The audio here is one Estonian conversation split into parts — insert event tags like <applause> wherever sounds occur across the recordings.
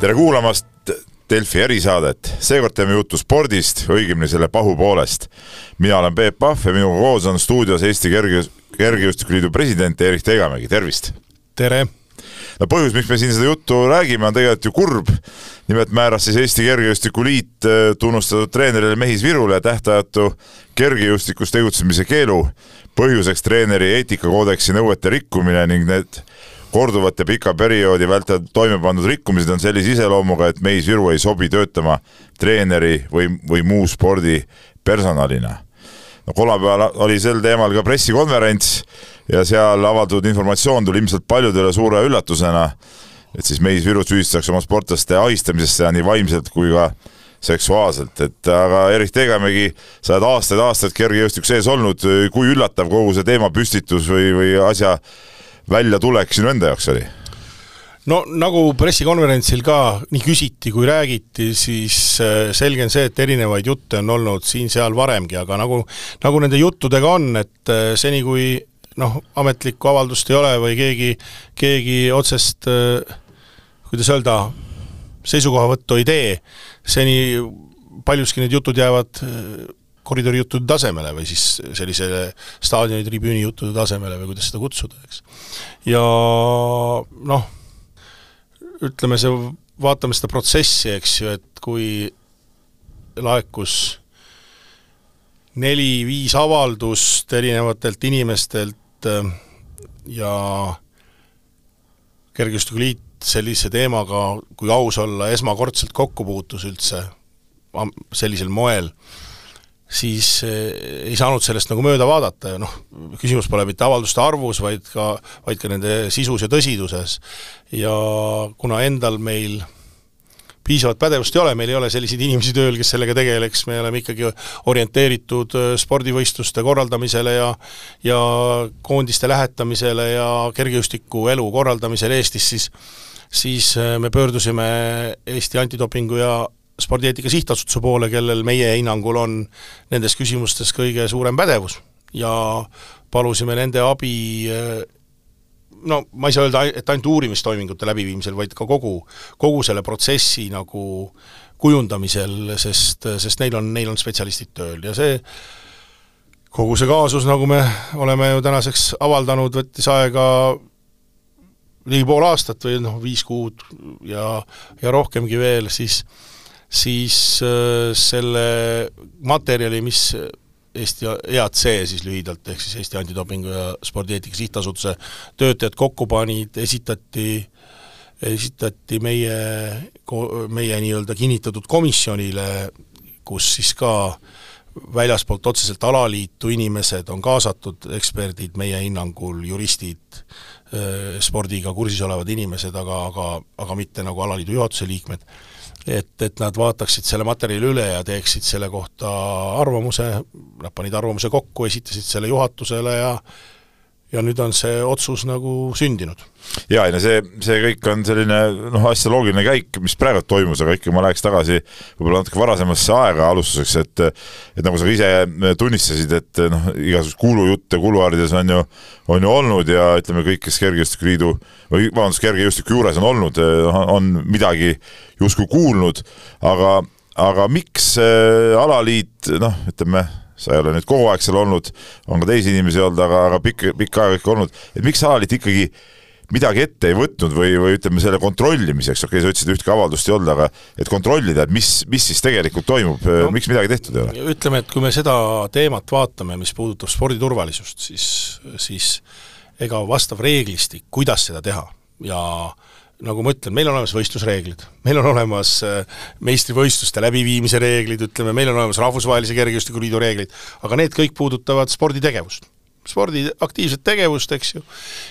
tere kuulamast Delfi erisaadet, seekord teeme juttu spordist, õigemini selle pahupoolest. mina olen Peep Pahv ja minuga koos on stuudios Eesti Kerge, Kergejõustikuliidu president Erik Tegamägi, tervist! tere! no põhjus, miks me siin seda juttu räägime, on tegelikult ju kurb. nimelt määras siis Eesti Kergejõustikuliit äh, tunnustatud treenerile Mehis Virule tähtajatu kergejõustikus tegutsemise keelu. põhjuseks treeneri eetikakoodeksi nõuete rikkumine ning need korduvalt ja pika perioodi vältel toime pandud rikkumised on sellise iseloomuga, et Meis Viru ei sobi töötama treeneri või, või muu spordipersonalina. no kolmapäeval oli sel teemal ka pressikonverents ja seal avaldatud informatsioon tuli ilmselt paljudele suure üllatusena, et siis Meis Viru süüdistatakse oma sportlaste ahistamises, seda nii vaimselt kui ka seksuaalselt, et aga Erik Tegemägi, sa oled aastaid-aastaid kergejõustiku sees olnud, kui üllatav kogu see teemapüstitus või, või asja väljatulek sinu enda jaoks oli? no nagu pressikonverentsil ka nii küsiti kui räägiti, siis äh, selge on see, et erinevaid jutte on olnud siin-seal varemgi, aga nagu, nagu nende juttudega on, et äh, seni, kui noh, ametlikku avaldust ei ole või keegi, keegi otsest äh, kuidas öelda, seisukohavõttu ei tee, seni paljuski need jutud jäävad koridori juttude tasemele või siis sellisele staadioni tribüüni juttude tasemele või kuidas seda kutsuda, eks. ja noh, ütleme see, vaatame seda protsessi, eks ju, et kui laekus neli-viis avaldust erinevatelt inimestelt äh, ja kergejõustikuliit sellise teemaga, kui aus olla, esmakordselt kokku puutus üldse sellisel moel, siis eh, ei saanud sellest nagu mööda vaadata ja noh, küsimus pole mitte avalduste arvus, vaid ka, vaid ka nende sisus ja tõsiduses. ja kuna endal meil piisavat pädevust ei ole, meil ei ole selliseid inimesi tööl, kes sellega tegeleks, me oleme ikkagi orienteeritud eh, spordivõistluste korraldamisele ja ja koondiste lähetamisele ja kergejõustiku elu korraldamisele Eestis, siis siis eh, me pöördusime Eesti Antidopingu ja spordieetika sihtasutuse poole, kellel meie hinnangul on nendes küsimustes kõige suurem pädevus. Ja palusime nende abi no ma ei saa öelda, et ainult uurimistoimingute läbiviimisel, vaid ka kogu, kogu selle protsessi nagu kujundamisel, sest, sest neil on, neil on spetsialistid tööl. Ja see kogu see kaasus, nagu me oleme ju tänaseks avaldanud, võttis aega ligi pool aastat või noh, viis kuud ja, ja rohkemgi veel, siis siis äh, selle materjali, mis Eesti EAC siis lühidalt, ehk siis Eesti Antidopingu ja Spordieetika Sihtasutuse töötajad kokku panid, esitati, esitati meie, meie nii-öelda kinnitatud komisjonile, kus siis ka väljaspoolt otseselt alaliitu inimesed on kaasatud, eksperdid, meie hinnangul juristid, äh, spordiga kursis olevad inimesed, aga, aga, aga mitte nagu alaliidu juhatuse liikmed et, et nad vaataksid selle materjali üle ja teeksid selle kohta arvamuse, nad panid arvamuse kokku, esitasid selle juhatusele ja ja nüüd on see otsus nagu sündinud. jaa, ei no see, see kõik on selline noh, asja loogiline käik, mis praegu toimus, aga ikka ma läheks tagasi võib-olla natuke varasemasse aega alustuseks, et et nagu sa ise tunnistasid, et noh, igasuguseid kuulujutte kuluaarides on ju, on ju olnud ja ütleme, kõik, kes Kergejõustikuliidu või vabandust, kergejõustiku juures on olnud, on midagi justkui kuulnud, aga, aga miks äh, alaliit noh, ütleme sa ei ole nüüd kogu aeg seal olnud, on ka teisi inimesi olnud, aga, aga pikka, pikka aega ikka olnud, et miks alaliit ikkagi midagi ette ei võtnud või, või ütleme selle kontrollimiseks, okei okay,, sa ütlesid, ühtki avaldust ei olnud, aga et kontrollida, et mis, mis siis tegelikult toimub no,, miks midagi tehtud ei ole? ütleme, et kui me seda teemat vaatame, mis puudutab sporditurvalisust, siis, siis ega vastav reeglistik, kuidas seda teha ja äh, nagu ma ütlen, meil on olemas võistlusreeglid, meil on olemas äh, meistrivõistluste läbiviimise reeglid, ütleme, meil on olemas Rahvusvahelise Kergejõustikuliidu reeglid, aga need kõik puudutavad sporditegevust. spordi aktiivset tegevust, eks ju,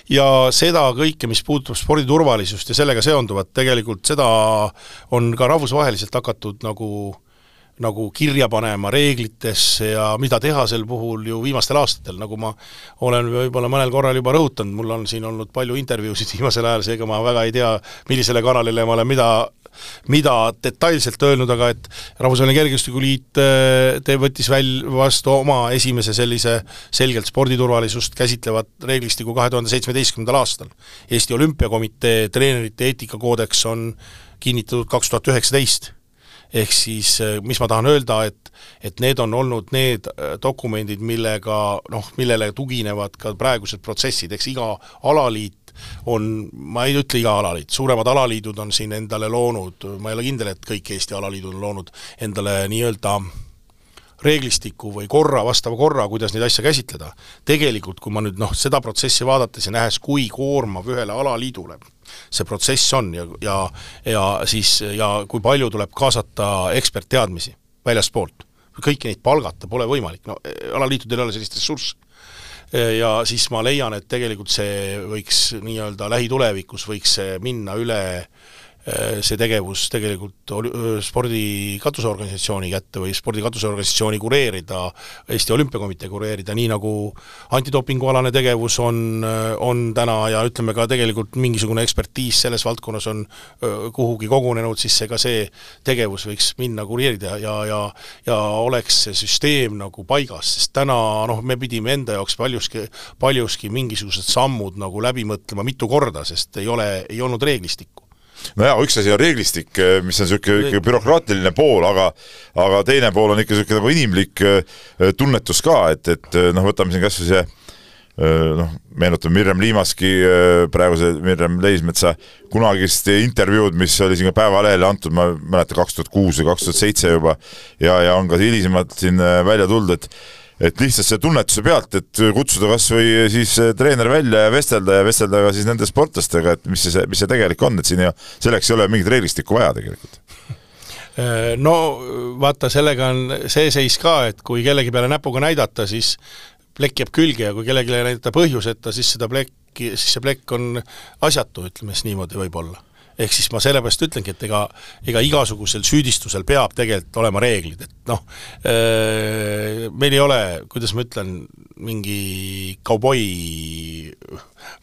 ja seda kõike, mis puudutab sporditurvalisust ja sellega seonduvat, tegelikult seda on ka rahvusvaheliselt hakatud nagu nagu kirja panema reeglitesse ja mida teha sel puhul ju viimastel aastatel, nagu ma olen võib-olla mõnel korral juba rõhutanud, mul on siin olnud palju intervjuusid <laughs> viimasel ajal, seega ma väga ei tea, millisele kanalile ma olen mida mida detailselt öelnud, aga et Rahvusvaheline Kergejõustikuliit äh, te võttis väl-, vastu oma esimese sellise selgelt sporditurvalisust käsitlevat reeglistiku kahe tuhande seitsmeteistkümnendal aastal. Eesti Olümpiakomitee treenerite eetikakoodeks on kinnitatud kaks tuhat üheksateist. Ehk siis mis ma tahan öelda, et et need on olnud need dokumendid, millega noh, millele tuginevad ka praegused protsessid, eks iga alaliit on, ma ei ütle iga alaliit, suuremad alaliidud on siin endale loonud, ma ei ole kindel, et kõik Eesti alaliidud on loonud endale nii-öelda reeglistiku või korra, vastava korra, kuidas neid asju käsitleda. tegelikult, kui ma nüüd noh, seda protsessi vaadates ja nähes, kui koormav ühele alaliidule see protsess on ja, ja ja siis, ja kui palju tuleb kaasata ekspertteadmisi väljaspoolt, kõiki neid palgata pole võimalik, no alaliitudel ei ole sellist ressurssi ja siis ma leian, et tegelikult see võiks nii-öelda lähitulevikus võiks see minna üle Äh, see tegevus tegelikult oli spordi katusorganisatsiooni kätte või spordi katusorganisatsiooni kureerida, Eesti Olümpiakomitee kureerida, nii nagu antidopingualane tegevus on, on täna ja ütleme ka tegelikult mingisugune ekspertiis selles valdkonnas on kuhugi kogunenud, siis see ka see tegevus võiks minna kureerida ja, ja ja oleks see süsteem nagu paigas, sest täna noh, me pidime enda jaoks paljuski, paljuski mingisugused sammud nagu läbi mõtlema mitu korda, sest ei ole, ei olnud reeglistikku no jaa, üks asi on reeglistik, eh, mis on niisugune ikka bürokraatiline pool, aga aga teine pool on ikka niisugune nagu inimlik eh, tunnetus ka, et, et eh, noh, võtame siin kas või see noh, meenutame Mirjam Liimaski, praeguse Mirjam Leismetsa kunagist intervjuud, mis oli siin ka Päevalehele antud, ma ei mäleta, kaks tuhat kuus või kaks tuhat seitse juba, ja, ja on ka hilisemalt siin välja tulnud, et et lihtsalt selle tunnetuse pealt, et kutsuda kas või siis treener välja ja vestelda ja vestelda ka siis nende sportlastega, et mis see, mis see tegelik on, et siin ei, selleks ei ole mingit reeglistikku vaja tegelikult. Äh, no vaata, sellega on see seis ka, et kui kellegi peale näpuga näidata, siis plekk jääb külge ja kui kellelegi näidata põhjuseta, siis seda plekki, siis see plekk on asjatu, ütleme siis niimoodi võib-olla ehk siis ma sellepärast ütlengi, et ega, ega igasugusel süüdistusel peab tegelikult olema reeglid, et noh, äh, meil ei ole, kuidas ma ütlen, mingi kauboi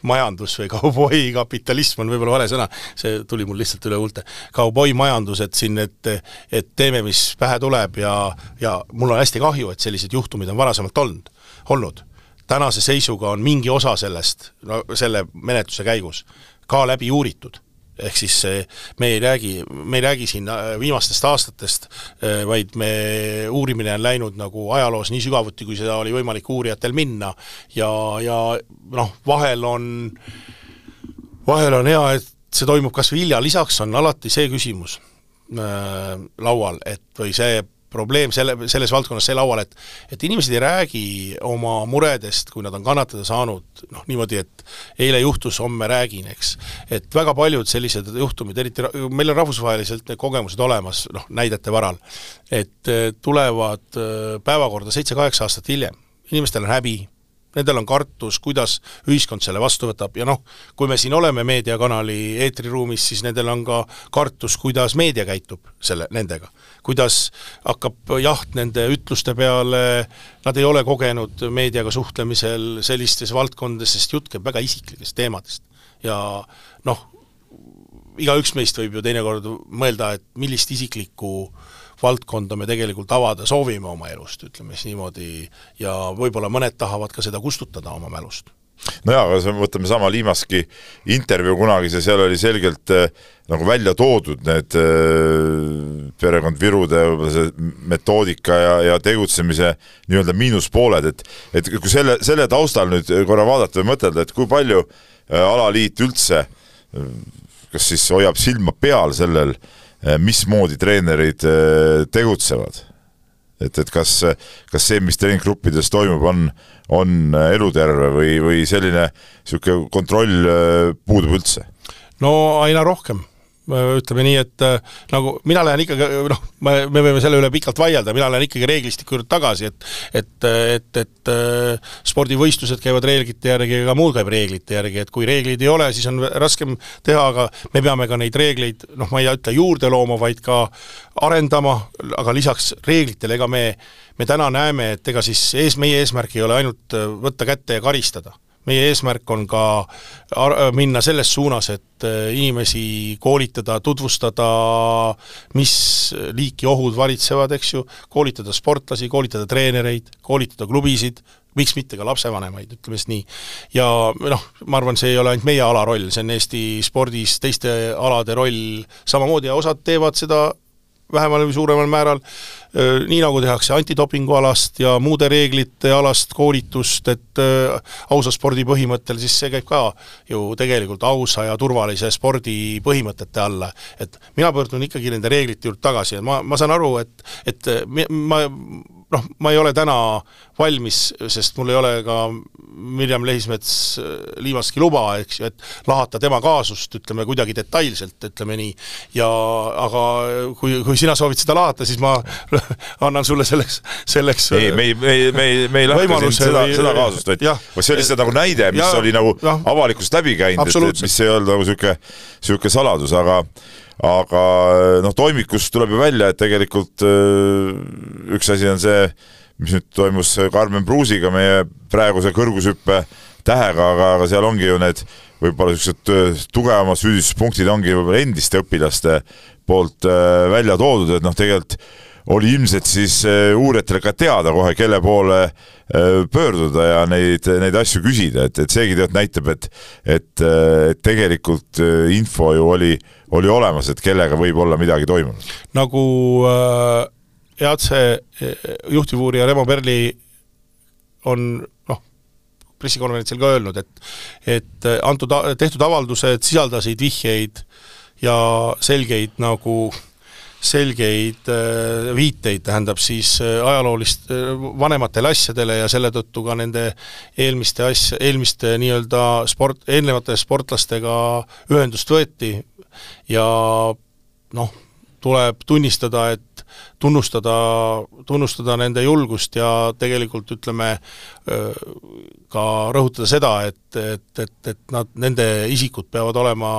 majandus või <laughs> kauboi kapitalism on võib-olla vale sõna, see tuli mul lihtsalt üle huulte, kauboi majandus, et siin, et et teeme, mis pähe tuleb ja, ja mul on hästi kahju, et sellised juhtumid on varasemalt olnud, olnud. tänase seisuga on mingi osa sellest, no selle menetluse käigus ka läbi uuritud ehk siis me ei räägi, me ei räägi siin äh, viimastest aastatest, äh, vaid me, uurimine on läinud nagu ajaloos nii sügavuti, kui seda oli võimalik uurijatel minna. Ja, ja noh, vahel on, vahel on hea, et see toimub kas või hilja, lisaks on alati see küsimus äh, laual, et või see probleem selle, selles valdkonnas see laual, et et inimesed ei räägi oma muredest, kui nad on kannatada saanud, noh niimoodi, et eile juhtus, homme räägin, eks. et väga paljud sellised juhtumid, eriti meil on rahvusvaheliselt need kogemused olemas, noh näidete varal, et tulevad äh, päevakorda seitse-kaheksa aastat hiljem, inimestel on häbi, nendel on kartus, kuidas ühiskond selle vastu võtab ja noh, kui me siin oleme meediakanali eetriruumis, siis nendel on ka kartus, kuidas meedia käitub selle, nendega. kuidas hakkab jaht nende ütluste peale, nad ei ole kogenud meediaga suhtlemisel sellistes valdkondades, sest jutt käib väga isiklikest teemadest. ja noh, igaüks meist võib ju teinekord mõelda, et millist isiklikku valdkonda me tegelikult avada soovime oma elust, ütleme siis niimoodi, ja võib-olla mõned tahavad ka seda kustutada oma mälust. Nojaa, aga see, võtame sama Liimaski intervjuu kunagi, see seal oli selgelt äh, nagu välja toodud need äh, perekond Virude see metoodika ja, ja tegutsemise nii-öelda miinuspooled, et et kui selle, selle taustal nüüd korra vaadata või mõtelda, et kui palju äh, alaliit üldse kas siis hoiab silma peal sellel Äh, mismoodi treenerid äh, tegutsevad. et, et kas, kas see, mis treeninggruppides toimub, on, on eluterve või, või selline niisugune kontroll äh, puudub üldse? no aina rohkem ütleme nii, et äh, nagu mina lähen ikkagi noh, me, me võime selle üle pikalt vaielda, mina lähen ikkagi reeglistiku juurde tagasi, et et, et, et äh, spordivõistlused käivad reeglite järgi ja ka muud käib reeglite järgi, et kui reegleid ei ole, siis on raskem teha, aga me peame ka neid reegleid noh, ma ei ütle juurde looma, vaid ka arendama, aga lisaks reeglitele, ega me, me täna näeme, et ega siis ees, meie eesmärk ei ole ainult äh, võtta kätte ja karistada meie eesmärk on ka minna selles suunas, et inimesi koolitada, tutvustada, mis liiki ohud valitsevad, eks ju, koolitada sportlasi, koolitada treenereid, koolitada klubisid, miks mitte ka lapsevanemaid, ütleme siis nii. ja noh, ma arvan, see ei ole ainult meie ala roll, see on Eesti spordis teiste alade roll samamoodi ja osad teevad seda vähemal või suuremal määral, nii nagu tehakse antidopingu alast ja muude reeglite alast koolitust, et ausa spordi põhimõttel, siis see käib ka ju tegelikult ausa ja turvalise spordi põhimõtete alla. et mina pöördun ikkagi nende reeglite juurde tagasi ja ma, ma saan aru, et, et ma noh, ma ei ole täna valmis, sest mul ei ole ka Mirjam Lehismets Liivaski luba, eks ju, et lahata tema kaasust, ütleme kuidagi detailselt, ütleme nii, ja aga kui, kui sina soovid seda lahata, siis ma <laughs> annan sulle selleks, selleks ei, me ei, me ei, me ei, me ei lahka siin seda, seda kaasust, vaid see oli lihtsalt nagu näide, mis ja, oli nagu ja, avalikkusest läbi käinud, et, et mis ei olnud nagu niisugune, niisugune saladus, aga aga noh, toimikust tuleb ju välja, et tegelikult äh, üks asi on see, mis nüüd toimus Karmen Pruusiga, meie praeguse kõrgushüppe tähega, aga, aga seal ongi ju need võib-olla niisugused äh, tugevamad süüdistuspunktid ongi võib-olla endiste õpilaste poolt äh, välja toodud, et noh, tegelikult oli ilmselt siis uurijatele ka teada kohe, kelle poole pöörduda ja neid, neid asju küsida, et, et seegi tegelikult näitab, et et, et tegelikult info ju oli, oli olemas, et kellega võib olla midagi toimunud. nagu äh, EATSE juhtivuurija Remo Perli on noh, pressikonverentsil ka öelnud, et et antud, tehtud avaldused sisaldasid vihjeid ja selgeid nagu selgeid äh, viiteid, tähendab siis äh, ajaloolist, äh, vanematele asjadele ja selle tõttu ka nende eelmiste asja, eelmiste nii-öelda sport, eelnevate sportlastega ühendust võeti. Ja noh, tuleb tunnistada, et tunnustada, tunnustada nende julgust ja tegelikult ütleme, ka rõhutada seda, et, et, et, et nad, nende isikud peavad olema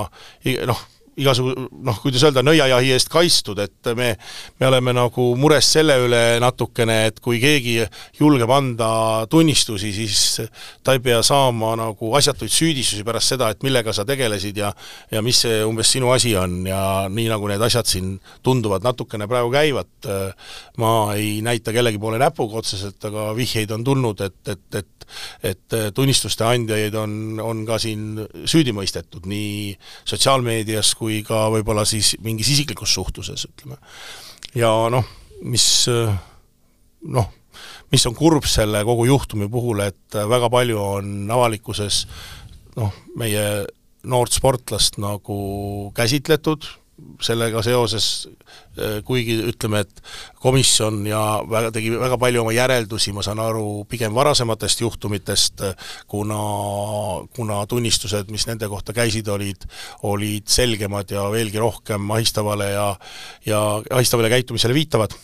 noh, igasugu noh, kuidas öelda, nõiajahi eest kaitstud, et me, me oleme nagu mures selle üle natukene, et kui keegi julgeb anda tunnistusi, siis ta ei pea saama nagu asjatuid süüdistusi pärast seda, et millega sa tegelesid ja ja mis see umbes sinu asi on. Ja nii, nagu need asjad siin tunduvad natukene praegu käivat, ma ei näita kellegi poole näpuga otseselt, aga vihjeid on tulnud, et, et, et et tunnistuste andjaid on, on ka siin süüdi mõistetud nii sotsiaalmeedias kui ka võib-olla siis mingis isiklikus suhtluses, ütleme. ja noh, mis noh, mis on kurb selle kogu juhtumi puhul, et väga palju on avalikkuses noh, meie noort sportlast nagu käsitletud, sellega seoses äh, kuigi ütleme, et komisjon ja väga, tegi väga palju oma järeldusi, ma saan aru, pigem varasematest juhtumitest, kuna, kuna tunnistused, mis nende kohta käisid, olid, olid selgemad ja veelgi rohkem ahistavale ja ja ahistavale käitumisele viitavad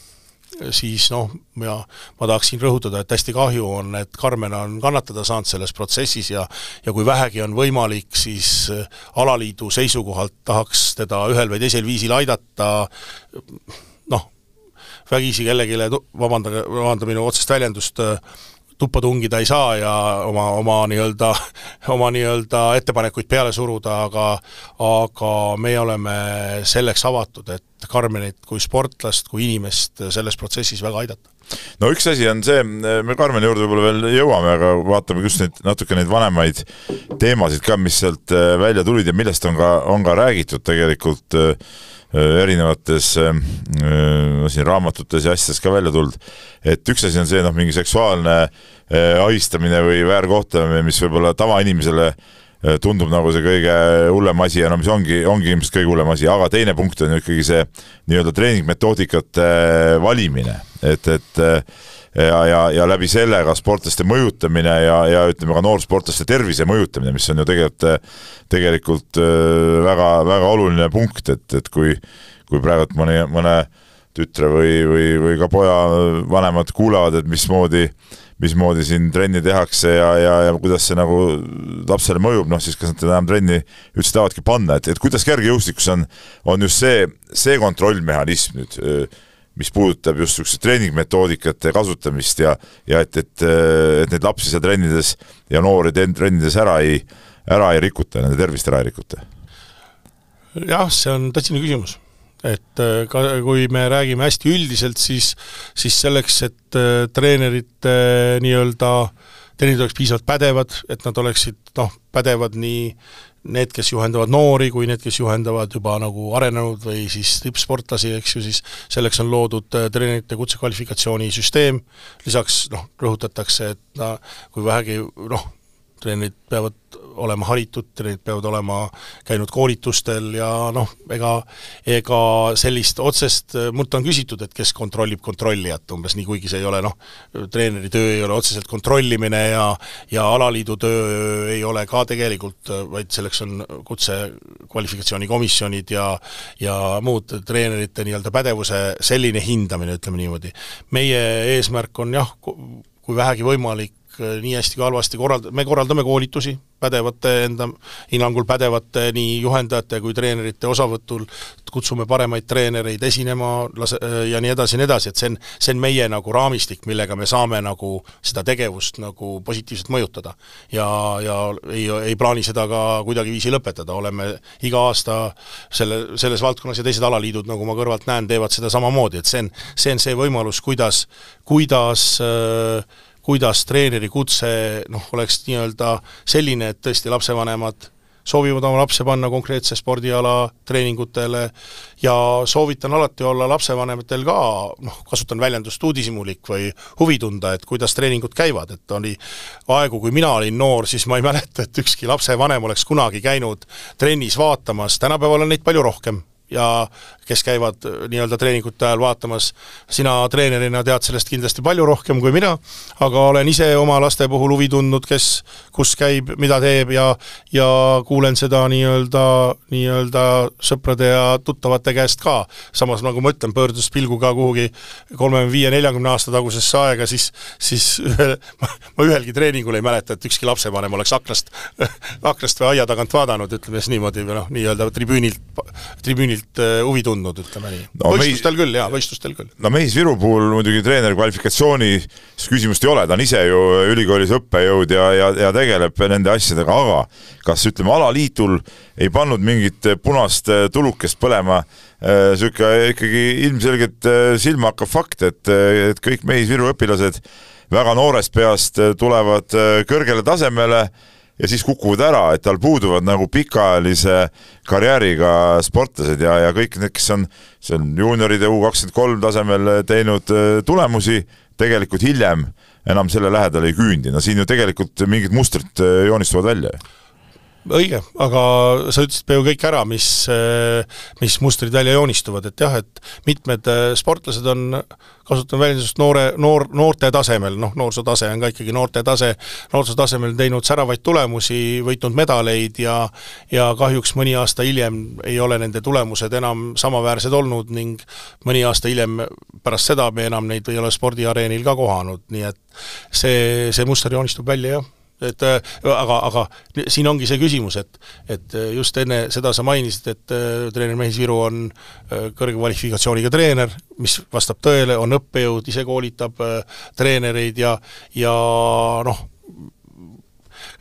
siis noh, ja ma tahaksin rõhutada, et hästi kahju on, et Karmen on kannatada saanud selles protsessis ja ja kui vähegi on võimalik, siis äh, alaliidu seisukohalt tahaks teda ühel või teisel viisil aidata, noh, vägisi kellelegi, vabandage, vabanda minu otsest väljendust, äh, tuppa tungida ei saa ja oma, oma nii-öelda, oma nii-öelda ettepanekuid peale suruda, aga aga meie oleme selleks avatud, et Karmenit kui sportlast, kui inimest selles protsessis väga aidata no üks asi on see, me Karmeni juurde võib-olla veel jõuame, aga vaatame just neid natuke neid vanemaid teemasid ka, mis sealt äh, välja tulid ja millest on ka, on ka räägitud tegelikult äh, Äh, erinevates äh, äh, siin raamatutes ja asjades ka välja tulnud, et üks asi on see noh, mingi seksuaalne ahistamine või väärkohtlemine, mis võib-olla tavainimesele tundub nagu see kõige hullem asi ja no mis ongi, ongi ilmselt kõige hullem asi, aga teine punkt on ikkagi see nii-öelda treeningmetoodikate valimine, et, et ja, ja, ja läbi selle ka sportlaste mõjutamine ja, ja ütleme ka noorsportlaste tervise mõjutamine, mis on ju tegelikult, tegelikult väga, väga oluline punkt, et, et kui, kui praegu mõne, mõne tütre või, või, või ka poja vanemad kuulavad, et mismoodi, mismoodi siin trenni tehakse ja, ja, ja kuidas see nagu lapsele mõjub, noh siis kas nad enam trenni üldse tahavadki panna, et, et kuidas kergejõustikus on, on just see, see kontrollmehhanism nüüd mis puudutab just niisugust treeningmetoodikate kasutamist ja ja et, et, et neid lapsi seal trennides ja noori trennides ära ei, ära ei rikuta, nende tervist ära ei rikuta? jah, see on tõsine küsimus et äh, ka kui me räägime hästi üldiselt, siis, siis selleks, et äh, treenerite nii-öelda, treenerid oleks piisavalt pädevad, et nad oleksid noh, pädevad nii need, kes juhendavad noori, kui need, kes juhendavad juba nagu arenenud või siis tippsportlasi, eks ju, siis selleks on loodud äh, treenerite kutsekvalifikatsiooni süsteem, lisaks noh, rõhutatakse, et na, kui vähegi noh, treenerid peavad olema haritud, treenerid peavad olema käinud koolitustel ja noh, ega ega sellist otsest, mult on küsitud, et kes kontrollib kontrollijat umbes nii, kuigi see ei ole noh, treeneri töö ei ole otseselt kontrollimine ja ja alaliidu töö ei ole ka tegelikult, vaid selleks on kutsekvalifikatsioonikomisjonid ja ja muud treenerite nii-öelda pädevuse selline hindamine, ütleme niimoodi. meie eesmärk on jah, kui vähegi võimalik, nii hästi kui halvasti korrald-, me korraldame koolitusi pädevate, enda hinnangul pädevate nii juhendajate kui treenerite osavõtul, kutsume paremaid treenereid esinema, lase- ja nii edasi ja nii edasi, et see on, see on meie nagu raamistik, millega me saame nagu seda tegevust nagu positiivselt mõjutada. ja, ja ei, ei plaani seda ka kuidagiviisi lõpetada, oleme iga aasta selle, selles valdkonnas ja teised alaliidud, nagu ma kõrvalt näen, teevad seda samamoodi, et see on, see on see võimalus, kuidas, kuidas äh, kuidas treeneri kutse noh, oleks nii-öelda selline, et tõesti lapsevanemad soovivad oma lapse panna konkreetse spordiala treeningutele ja soovitan alati olla lapsevanematel ka noh, kasutan väljendust uudishimulik või huvi tunda, et kuidas treeningud käivad, et oli aegu, kui mina olin noor, siis ma ei mäleta, et ükski lapsevanem oleks kunagi käinud trennis vaatamas, tänapäeval on neid palju rohkem ja kes käivad äh, nii-öelda treeningute ajal vaatamas, sina treenerina tead sellest kindlasti palju rohkem kui mina, aga olen ise oma laste puhul huvi tundnud, kes kus käib, mida teeb ja ja kuulen seda nii-öelda, nii-öelda sõprade ja tuttavate käest ka. samas, nagu ma ütlen, pöördudes pilguga kuhugi kolmekümne viie, neljakümne aasta tagusesse aega, siis siis ma ühelgi treeningul ei mäleta, et ükski lapsevanem oleks aknast, <laughs> aknast või aia tagant vaadanud, ütleme siis niimoodi, või noh, nii-öelda tribüünilt, tribüünilt mängilt äh, huvi tundnud, ütleme nii no,. võistlustel meis... küll, jaa, võistlustel küll. no Meis Viru puhul muidugi treeneri kvalifikatsioonis küsimust ei ole, ta on ise ju ülikoolis õppejõud ja, ja, ja tegeleb nende asjadega, aga kas ütleme, alaliitul ei pannud mingit punast äh, tulukest põlema niisugune äh, ikkagi ilmselgelt silmahakkav fakt, et, et kõik Meis Viru õpilased väga noorest peast tulevad kõrgele tasemele ja siis kukuvad ära, et tal puuduvad nagu pikaajalise karjääriga sportlased ja, ja kõik need, kes on, see on juunioride U kakskümmend kolm tasemel teinud äh, tulemusi, tegelikult hiljem enam selle lähedale ei küündi, no siin ju tegelikult mingid mustrid äh, joonistuvad välja õige, aga sa ütlesid peaaegu kõik ära, mis, mis mustrid välja joonistuvad, et jah, et mitmed äh, sportlased on, kasutan väljendust noore, noor, noorte tasemel, noh, noorsootase on ka ikkagi noorte tase, noorsootasemel teinud säravaid tulemusi, võitnud medaleid ja ja kahjuks mõni aasta hiljem ei ole nende tulemused enam samaväärsed olnud ning mõni aasta hiljem pärast seda me enam neid ei ole spordiareenil ka kohanud, nii et see, see muster joonistub välja, jah et äh, aga, aga siin ongi see küsimus, et et äh, just enne seda sa mainisid, et äh, treener Mehis Viru on kõrge kvalifikatsiooniga treener, mis vastab tõele, on õppejõud, ise koolitab treenereid ja, ja noh,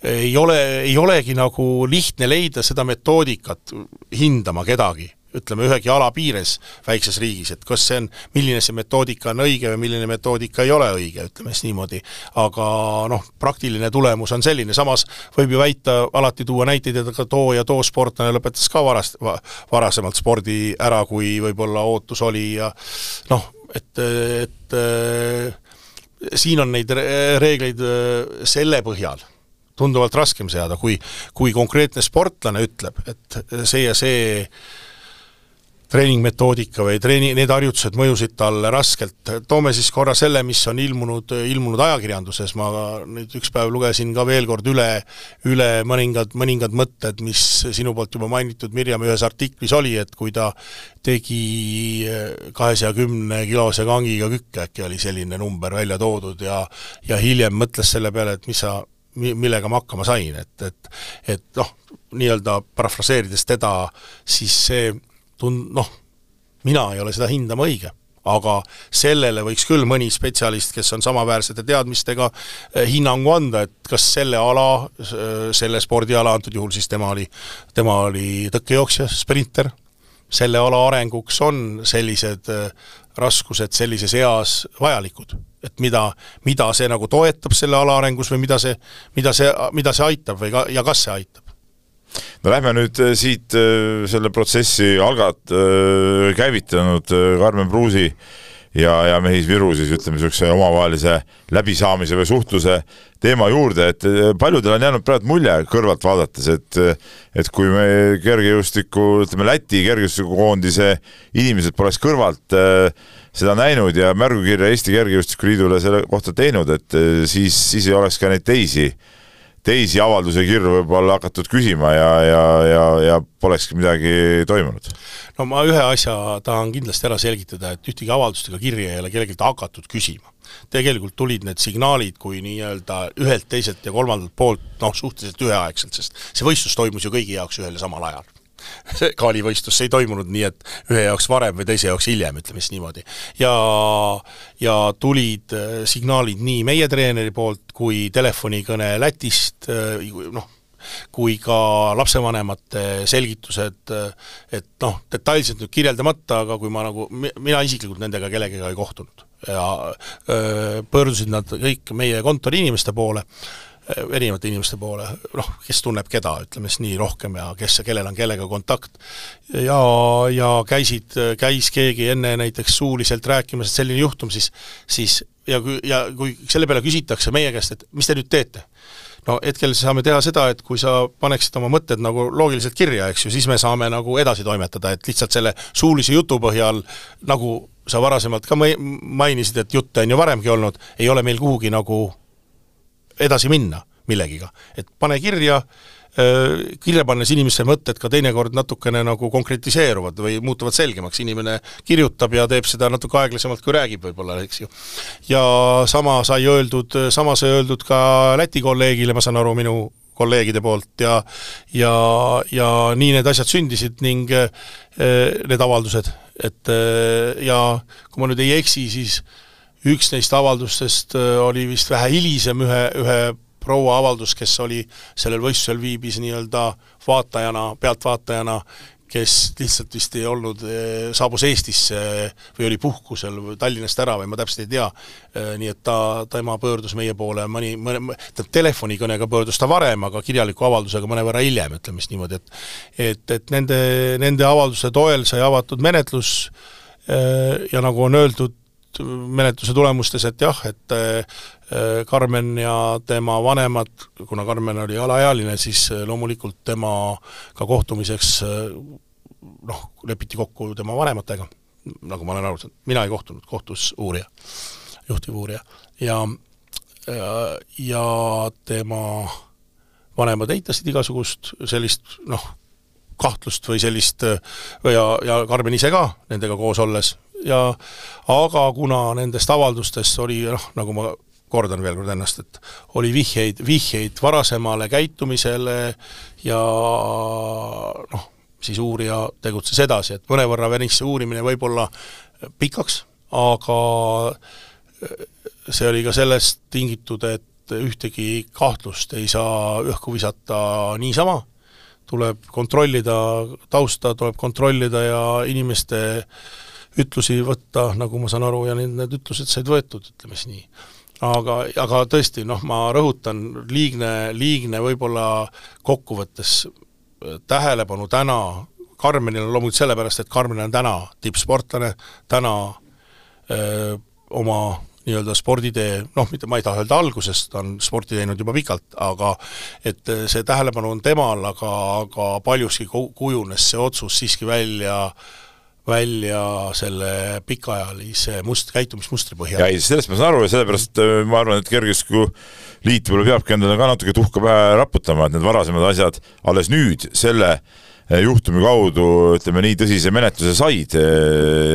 ei ole, ei olegi nagu lihtne leida seda metoodikat hindama kedagi ütleme, ühegi ala piires väikses riigis, et kas see on, milline see metoodika on õige või milline metoodika ei ole õige, ütleme siis niimoodi. aga noh, praktiline tulemus on selline, samas võib ju väita, alati tuua näiteid, et aga too ja too sportlane lõpetas ka varast- va,, varasemalt spordi ära, kui võib-olla ootus oli ja noh, et, et äh, siin on neid reegleid äh, selle põhjal tunduvalt raskem seada, kui, kui konkreetne sportlane ütleb, et see ja see treeningmetoodika või treeni-, need harjutused mõjusid talle raskelt, toome siis korra selle, mis on ilmunud, ilmunud ajakirjanduses, ma nüüd üks päev lugesin ka veel kord üle, üle mõningad, mõningad mõtted, mis sinu poolt juba mainitud Mirjam ühes artiklis oli, et kui ta tegi kahesaja kümne kilose kangiga kükke, äkki oli selline number välja toodud ja ja hiljem mõtles selle peale, et mis sa millega ma hakkama sain, et, et et noh, nii-öelda parafraseerides teda, siis see tund-, noh, mina ei ole seda hindama õige. aga sellele võiks küll mõni spetsialist, kes on samaväärsete teadmistega, eh, hinnangu anda, et kas selle ala, selle spordiala, antud juhul siis tema oli, tema oli tõkkejooksja, sprinter, selle ala arenguks on sellised eh, raskused sellises eas vajalikud. et mida, mida see nagu toetab selle ala arengus või mida see, mida see, mida see aitab või ka, ja kas see aitab? No lähme nüüd äh, siit äh, selle protsessi algat-, äh, käivitanud Karmen Pruusi ja, ja Mehis Viru siis ütleme, niisuguse omavahelise läbisaamise või suhtluse teema juurde, et paljudel on jäänud praegu mulje kõrvalt vaadates, et et kui me kergejõustiku, ütleme Läti kergejõustikukoondise inimesed poleks kõrvalt äh, seda näinud ja märgukirja Eesti Kergejõustiku Liidule selle kohta teinud, et siis, siis ei oleks ka neid teisi äh, teisi avaldusi ja kirju võib-olla hakatud küsima ja, ja, ja, ja polekski midagi toimunud? no ma ühe asja tahan kindlasti ära selgitada, et ühtegi avaldust ega kirja ei ole kellelgi hakatud küsima. tegelikult tulid need signaalid kui nii-öelda ühelt, teiselt ja kolmandalt poolt noh, suhteliselt üheaegselt, sest see võistlus toimus ju kõigi jaoks ühel ja samal ajal <laughs> see kaalivõistlus, see ei toimunud nii, et ühe jaoks varem või teise jaoks hiljem, ütleme siis niimoodi. ja, ja tulid äh, signaalid nii meie treeneri poolt kui telefonikõne Lätist, äh, noh, kui ka lapsevanemate selgitused, äh, et noh, detailselt nüüd kirjeldamata, aga kui ma nagu, mina isiklikult nendega kellegagi ei kohtunud ja öö, pöördusid nad kõik meie kontori inimeste poole erinevate inimeste poole, noh, kes tunneb keda, ütleme siis nii, rohkem ja kes, kellel on kellega kontakt. ja, ja käisid, käis keegi enne näiteks suuliselt rääkimas, et selline juhtum, siis siis ja kui, ja kui selle peale küsitakse meie käest, et mis te nüüd teete, no hetkel saame teha seda, et kui sa paneksid oma mõtted nagu loogiliselt kirja, eks ju, siis me saame nagu edasi toimetada, et lihtsalt selle suulise jutu põhjal, nagu sa varasemalt ka mainisid, et jutte on ju varemgi olnud, ei ole meil kuhugi nagu edasi minna millegiga. et pane kirja, kirja pannes inimeste mõtted ka teinekord natukene nagu konkretiseeruvad või muutuvad selgemaks, inimene kirjutab ja teeb seda natuke aeglasemalt, kui räägib võib-olla, eks ju. ja sama sai öeldud, sama sai öeldud ka Läti kolleegile, ma saan aru, minu kolleegide poolt ja ja, ja nii need asjad sündisid ning need avaldused, et ja kui ma nüüd ei eksi, siis üks neist avaldustest äh, oli vist vähe hilisem, ühe, ühe proua avaldus, kes oli sellel võistlusel, viibis nii-öelda vaatajana, pealtvaatajana, kes lihtsalt vist ei olnud, äh, saabus Eestisse või oli puhkusel või Tallinnast ära või ma täpselt ei tea, äh, nii et ta, tema pöördus meie poole mõni, mõne, tähendab telefonikõnega pöördus ta varem, aga kirjaliku avaldusega mõnevõrra hiljem, ütleme siis niimoodi, et et, et nende, nende avalduste toel sai avatud menetlus ja nagu on öeldud, menetluse tulemustes, et jah, et äh, Karmen ja tema vanemad, kuna Karmen oli alaealine, siis äh, loomulikult temaga kohtumiseks äh, noh, lepiti kokku tema vanematega, nagu ma olen aru saanud, mina ei kohtunud, kohtus uurija, juhtivuurija. ja, ja, ja tema vanemad eitasid igasugust sellist noh, kahtlust või sellist ja, ja Karmen ise ka nendega koos olles ja aga kuna nendest avaldustest oli noh, nagu ma kordan veel kord ennast, et oli vihjeid, vihjeid varasemale käitumisele ja noh, siis uurija tegutses edasi, et mõnevõrra venis see uurimine võib-olla pikaks, aga see oli ka sellest tingitud, et ühtegi kahtlust ei saa õhku visata niisama, tuleb kontrollida tausta, tuleb kontrollida ja inimeste äh, ütlusi võtta, nagu ma saan aru, ja need, need ütlused said võetud, ütleme siis nii. aga, aga tõesti, noh, ma rõhutan, liigne, liigne võib-olla kokkuvõttes äh, tähelepanu täna Karmenil on loomulikult sellepärast, et Karmen on täna tippsportlane, täna öö, äh, oma nii-öelda sporditee, noh, mitte ma ei taha öelda algusest, ta on sporti teinud juba pikalt, aga et äh, see tähelepanu on temal, aga, aga paljuski kujunes see otsus siiski välja äh, välja selle pikaajalise must-, käitumismustri põhjal. ei sellest ma saan aru ja sellepärast äh, ma arvan, et kergejõustiku liit võib-olla peabki endale ka natuke tuhka pähe raputama, et need varasemad asjad alles nüüd selle äh, juhtumi kaudu ütleme nii tõsise menetluse said äh,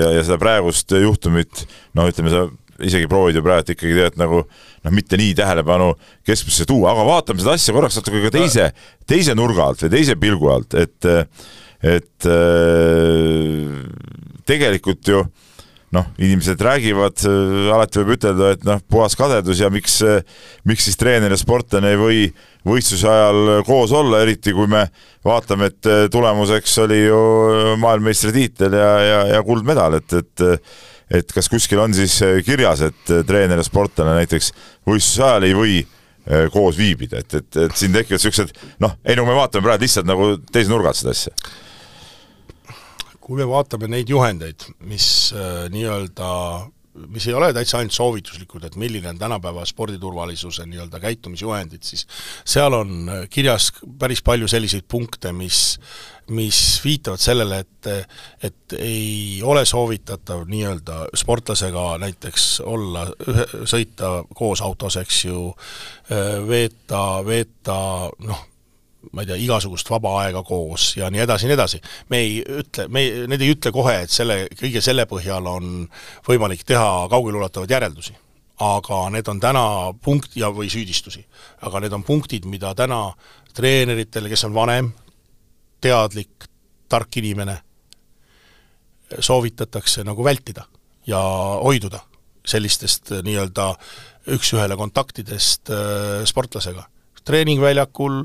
ja, ja seda praegust juhtumit noh, ütleme sa isegi proovid ju praegu ikkagi tead nagu noh, mitte nii tähelepanu keskmesse tuua, aga vaatame seda asja korraks natuke ka teise, teise nurga alt või teise pilgu alt, et et äh, tegelikult ju noh, inimesed räägivad, alati võib ütelda, et noh, puhas kadedus ja miks, miks siis treener ja sportlane ei või võistluse ajal koos olla, eriti kui me vaatame, et tulemuseks oli ju maailmameistritiitel ja, ja, ja kuldmedal, et, et et kas kuskil on siis kirjas, et treener ja sportlane näiteks võistluse ajal ei või koos viibida, et, et, et siin tekivad niisugused noh, ei no me vaatame praegu lihtsalt nagu teise nurga alt seda asja kui me vaatame neid juhendeid, mis äh, nii-öelda mis ei ole täitsa ainult soovituslikud, et milline on tänapäeva sporditurvalisuse nii-öelda käitumisjuhendid, siis seal on äh, kirjas päris palju selliseid punkte, mis mis viitavad sellele, et et ei ole soovitatav nii-öelda sportlasega näiteks olla, sõita koos autos, eks ju, äh, veeta, veeta noh, ma ei tea, igasugust vaba aega koos ja nii edasi ja nii edasi. me ei ütle, me ei, need ei ütle kohe, et selle, kõige selle põhjal on võimalik teha kaugeleulatuvaid järeldusi. aga need on täna punkt- ja, või süüdistusi. aga need on punktid, mida täna treeneritele, kes on vanem, teadlik, tark inimene, soovitatakse nagu vältida ja hoiduda sellistest nii-öelda üks-ühele kontaktidest äh, sportlasega treeningväljakul,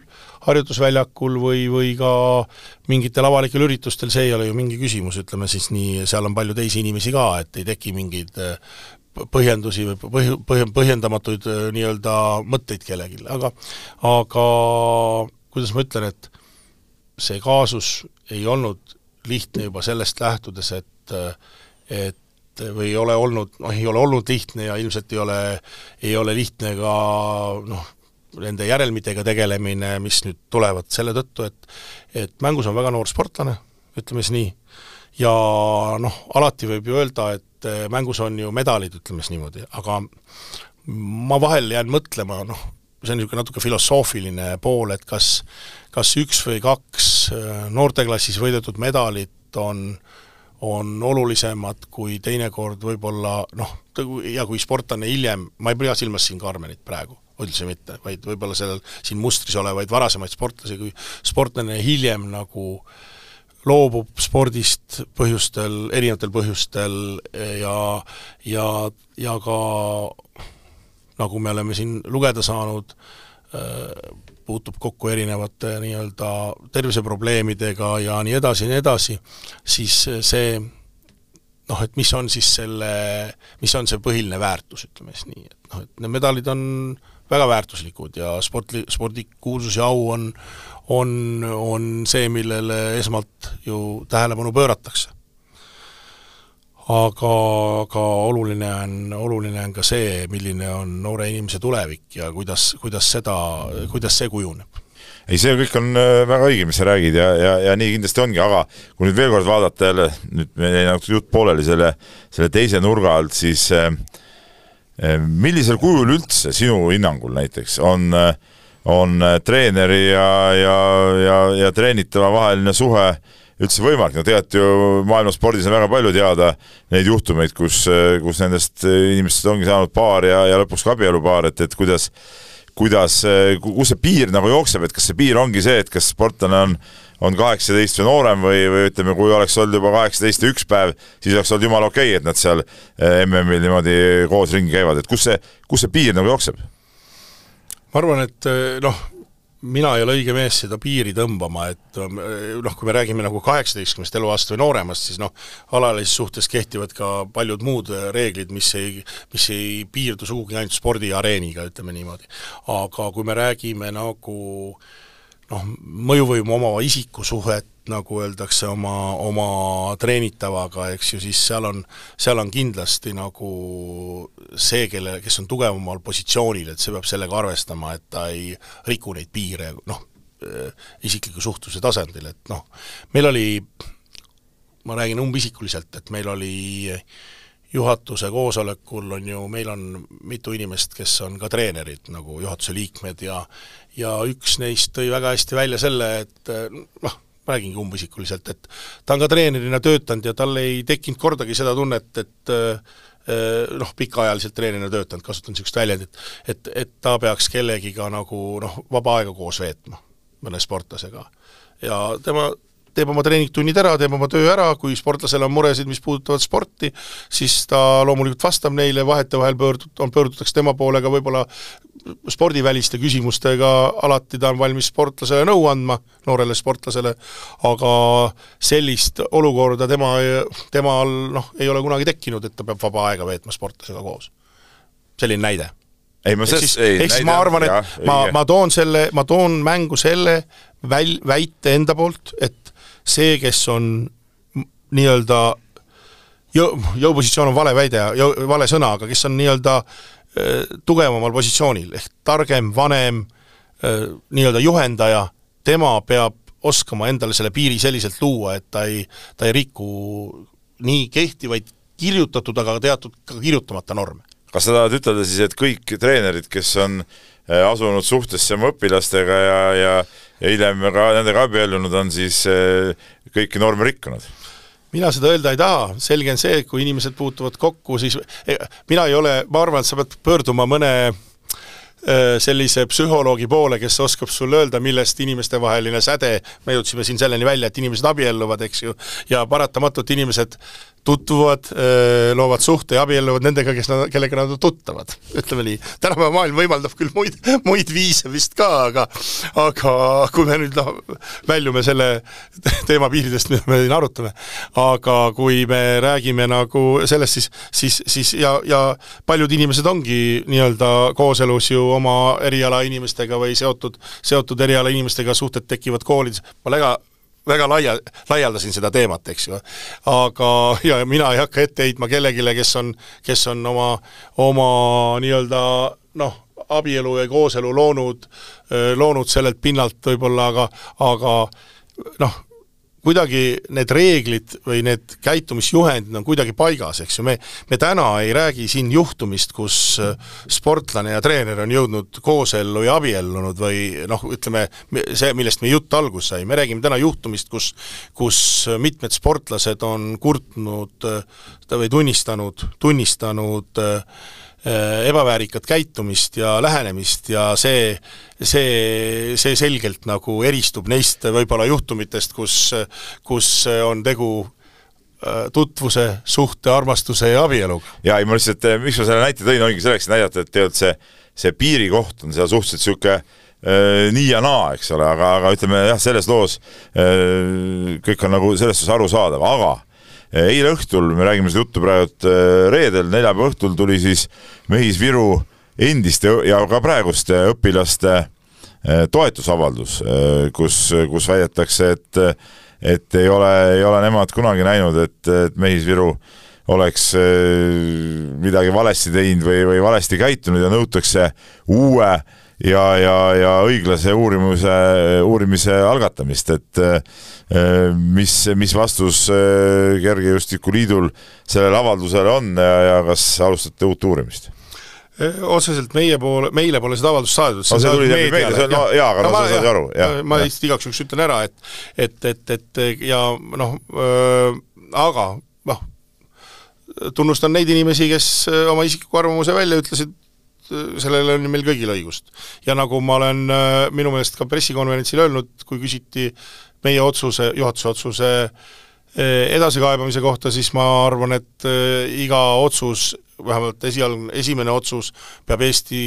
harjutusväljakul või, või ka mingitel avalikel üritustel, see ei ole ju mingi küsimus, ütleme siis nii, seal on palju teisi inimesi ka, et ei teki mingeid äh, põhjendusi või põh-, põh-, põhjendamatuid äh, nii-öelda mõtteid kellelgi, aga aga kuidas ma ütlen, et see kaasus ei olnud lihtne juba sellest lähtudes, et äh, et või ei ole olnud, noh, ei ole olnud lihtne ja ilmselt ei ole, ei ole lihtne ka noh, nende järelmitega tegelemine, mis nüüd tulevad selle tõttu, et et mängus on väga noor sportlane, ütleme siis nii, ja noh, alati võib ju öelda, et eh, mängus on ju medalid, ütleme siis niimoodi, aga ma vahel jään mõtlema, noh, see on niisugune natuke filosoofiline pool, et kas kas üks või kaks eh, noorteklassis võidetud medalit on on olulisemad kui teinekord võib-olla noh, ja kui sportlane hiljem, ma ei pea silmas siin Karmenit praegu üldse mitte, vaid võib-olla sellel siin mustris olevaid varasemaid sportlasi, kui sportlane hiljem nagu loobub spordist põhjustel, erinevatel põhjustel ja, ja, ja ka nagu me oleme siin lugeda saanud, puutub kokku erinevate nii-öelda terviseprobleemidega ja nii edasi ja nii edasi, siis see noh, et mis on siis selle, mis on see põhiline väärtus, ütleme siis nii, et noh, et need medalid on väga väärtuslikud ja sportli, spordikuulsus ja au on, on, on see, millele esmalt ju tähelepanu pööratakse. aga, aga oluline on, oluline on ka see, milline on noore inimese tulevik ja kuidas, kuidas seda, kuidas see kujuneb ei, see kõik on äh, väga õige, mis sa räägid ja, ja, ja nii kindlasti ongi, aga kui nüüd veel kord vaadata jälle, nüüd meil jäi nagu jutt pooleli selle, selle teise nurga alt, siis äh, millisel kujul üldse sinu hinnangul näiteks on, on treeneri ja, ja, ja, ja treenitava vaheline suhe üldse võimalik, no tegelikult ju maailma spordis on väga palju teada neid juhtumeid, kus, kus nendest inimestest ongi saanud paar ja, ja lõpuks ka abielupaar, et, et kuidas kuidas, kus see piir nagu jookseb, et kas see piir ongi see, et kas sportlane on on kaheksateist või noorem või, või ütleme, kui oleks olnud juba kaheksateist ja üks päev, siis oleks olnud jumala okei okay,, et nad seal eh, MM-il niimoodi koos ringi käivad, et kus see, kus see piir nagu jookseb? ma arvan, et eh, noh, mina ei ole õige mees seda piiri tõmbama, et eh, noh, kui me räägime nagu kaheksateistkümnest eluaasta või nooremast, siis noh, alalises suhtes kehtivad ka paljud muud reeglid, mis ei, mis ei piirdu sugugi ainult spordiareeniga, ütleme niimoodi. aga kui me räägime nagu äh, noh, mõjuvõimu omava isiku suhet, nagu öeldakse, oma, oma treenitavaga, eks ju, siis seal on, seal on kindlasti nagu see, kelle, kes on tugevamal positsioonil, et see peab sellega arvestama, et ta ei riku neid piire, noh, isikliku suhtluse tasandil, et noh, meil oli, ma räägin umbisikuliselt, et meil oli juhatuse koosolekul on ju, meil on mitu inimest, kes on ka treenerid nagu juhatuse liikmed ja ja üks neist tõi väga hästi välja selle, et noh, ma räägingi umbisikuliselt, et ta on ka treenerina töötanud ja tal ei tekkinud kordagi seda tunnet, et noh, pikaajaliselt treenerina töötanud, kasutan niisugust väljendit, et, et ta peaks kellegiga nagu noh, vaba aega koos veetma, mõne sportlasega. ja tema teeb oma treeningtunnid ära, teeb oma töö ära, kui sportlasel on muresid, mis puudutavad sporti, siis ta loomulikult vastab neile, vahetevahel pöördub, on, pöördutakse tema poole ka võib-olla spordiväliste küsimustega, alati ta on valmis sportlasele nõu andma, noorele sportlasele, aga sellist olukorda tema, temal noh, ei ole kunagi tekkinud, et ta peab vaba aega veetma sportlasega koos. selline näide ei ma ehk siis, ehk siis ma arvan, et jah, ma, ma toon selle, ma toon mängu selle väl-, väite enda poolt, et see, kes on nii-öelda jõu, jõupositsioon on vale väide, vale sõna, aga kes on nii-öelda äh, tugevamal positsioonil, ehk targem, vanem äh,, nii-öelda juhendaja, tema peab oskama endale selle piiri selliselt luua, et ta ei, ta ei riku nii kehtivaid kirjutatud, aga teatud ka kirjutamata norme. Kas sa tahad ütelda siis, et kõik treenerid, kes on äh, asunud suhtesse oma õpilastega ja ja hiljem ka nendega abiellunud, on siis äh, kõiki norme rikkunud? mina seda öelda ei taha, selge on see, et kui inimesed puutuvad kokku, siis e, mina ei ole, ma arvan, et sa pead pöörduma mõne äh, sellise psühholoogi poole, kes oskab sulle öelda, millest inimestevaheline säde, me jõudsime siin selleni välja, et inimesed abielluvad, eks ju, ja paratamatult inimesed tutvuvad, loovad suhte ja abielluvad nendega, kes nad, kellega nad on tuttavad, ütleme nii. tänapäeva maailm võimaldab küll muid, muid viise vist ka, aga aga kui me nüüd noh, väljume selle teema piiridest, mida me siin arutame, aga kui me räägime nagu sellest, siis, siis, siis ja, ja paljud inimesed ongi nii-öelda kooselus ju oma eriala inimestega või seotud, seotud eriala inimestega, suhted tekivad koolides, ma väga väga laia, laialdasin seda teemat, eks ju. aga, ja mina ei hakka ette heitma kellelegi, kes on, kes on oma, oma nii-öelda noh, abielu ja kooselu loonud, loonud sellelt pinnalt võib-olla, aga, aga noh, kuidagi need reeglid või need käitumisjuhendid on kuidagi paigas, eks ju, me, me täna ei räägi siin juhtumist, kus äh, sportlane ja treener on jõudnud koosellu ja abiellunud või noh, ütleme, see, millest meie jutt alguse sai, me räägime täna juhtumist, kus kus mitmed sportlased on kurtnud äh, või tunnistanud, tunnistanud äh, ebaväärikat käitumist ja lähenemist ja see see, see selgelt nagu eristub neist võib-olla juhtumitest, kus, kus on tegu äh, tutvuse, suhte, armastuse ja abieluga. jaa, ei ma lihtsalt, äh, miks ma selle näite tõin, oligi selleks, et näidata, et tegelikult see, see piirikoht on seal suhteliselt niisugune äh, nii ja naa, eks ole, aga, aga ütleme jah, selles loos äh, kõik on nagu selles suhtes arusaadav, aga äh, eile õhtul, me räägime seda juttu praegu äh, reedel, neljapäeva õhtul tuli siis Mehis Viru äh, endiste ja ka praeguste õpilaste eh, toetusavaldus, eh, kus, kus väidetakse, et et ei ole, ei ole nemad kunagi näinud, et, et Mehis-Viru oleks eh, midagi valesti teinud või, või valesti käitunud ja nõutakse uue ja, ja, ja õiglase uurimise, uurimise algatamist, et mis, mis vastus Kergejõustikuliidul sellele avaldusele on ja, ja kas alustate uut uurimist? otseselt meie poole, meile pole seda avaldust saadud. no see tuli läbi meedia, see on, no jaa, aga no, no sa saad aru, jah. ma lihtsalt igaks juhuks ütlen ära, et et, et, et ja noh äh,, aga noh, tunnustan neid inimesi, kes oma isikliku arvamuse välja ütlesid, sellele on meil kõigil õigust. ja nagu ma olen äh, minu meelest ka pressikonverentsil öelnud, kui küsiti meie otsuse, juhatuse otsuse äh, edasikaebamise kohta, siis ma arvan, et äh, iga otsus vähemalt esialgne, esimene otsus peab Eesti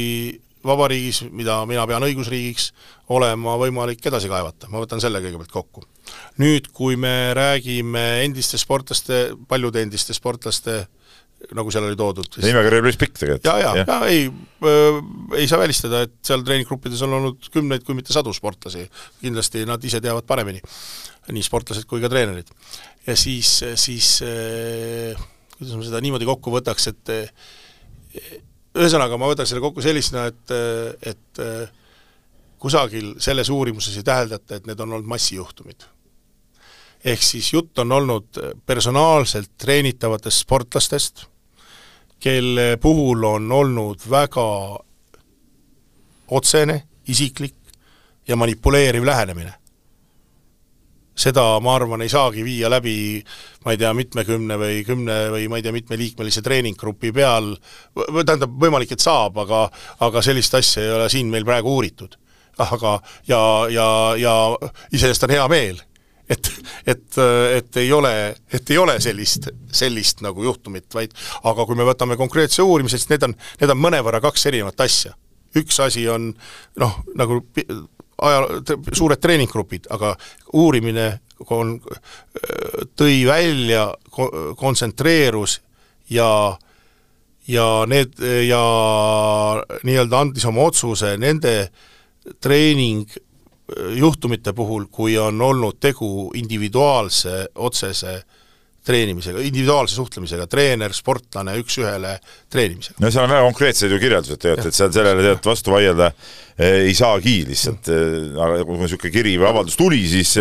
Vabariigis, mida mina pean õigusriigiks, olema võimalik edasi kaevata, ma võtan selle kõigepealt kokku. nüüd, kui me räägime endiste sportlaste, paljude endiste sportlaste nagu seal oli toodud. nimekiri oli päris pikk tegelikult. ja, ja, ja ei äh,, ei saa välistada, et seal treeninggruppides on olnud kümneid, kui mitte sadu sportlasi. kindlasti nad ise teavad paremini, nii sportlased kui ka treenerid. ja siis, siis äh, kuidas ma seda niimoodi kokku võtaks, et ühesõnaga, ma võtaks selle kokku sellisena, et, et kusagil selles uurimuses ei täheldata, et need on olnud massijuhtumid. ehk siis jutt on olnud personaalselt treenitavatest sportlastest, kelle puhul on olnud väga otsene, isiklik ja manipuleeriv lähenemine seda, ma arvan, ei saagi viia läbi ma ei tea, mitmekümne või kümne või ma ei tea, mitmeliikmelise treeninggrupi peal, tähendab, võimalik, et saab, aga aga sellist asja ei ole siin meil praegu uuritud. aga ja, ja, ja iseenesest on hea meel, et, et, et ei ole, et ei ole sellist, sellist nagu juhtumit, vaid aga kui me võtame konkreetse uurimise, siis need on, need on mõnevõrra kaks erinevat asja. üks asi on noh, nagu aja, suured treeninggrupid, aga uurimine kon-, tõi välja, kontsentreerus ja ja need ja nii-öelda andis oma otsuse nende treening juhtumite puhul, kui on olnud tegu individuaalse otsese treenimisega, individuaalse suhtlemisega, treener, sportlane, üks-ühele treenimisega. no seal on väga konkreetsed ju kirjeldused tegelikult, et seal sellele tegelikult vastu vaielda eh, ei saagi lihtsalt eh,, aga kui niisugune kiri või avaldus tuli, siis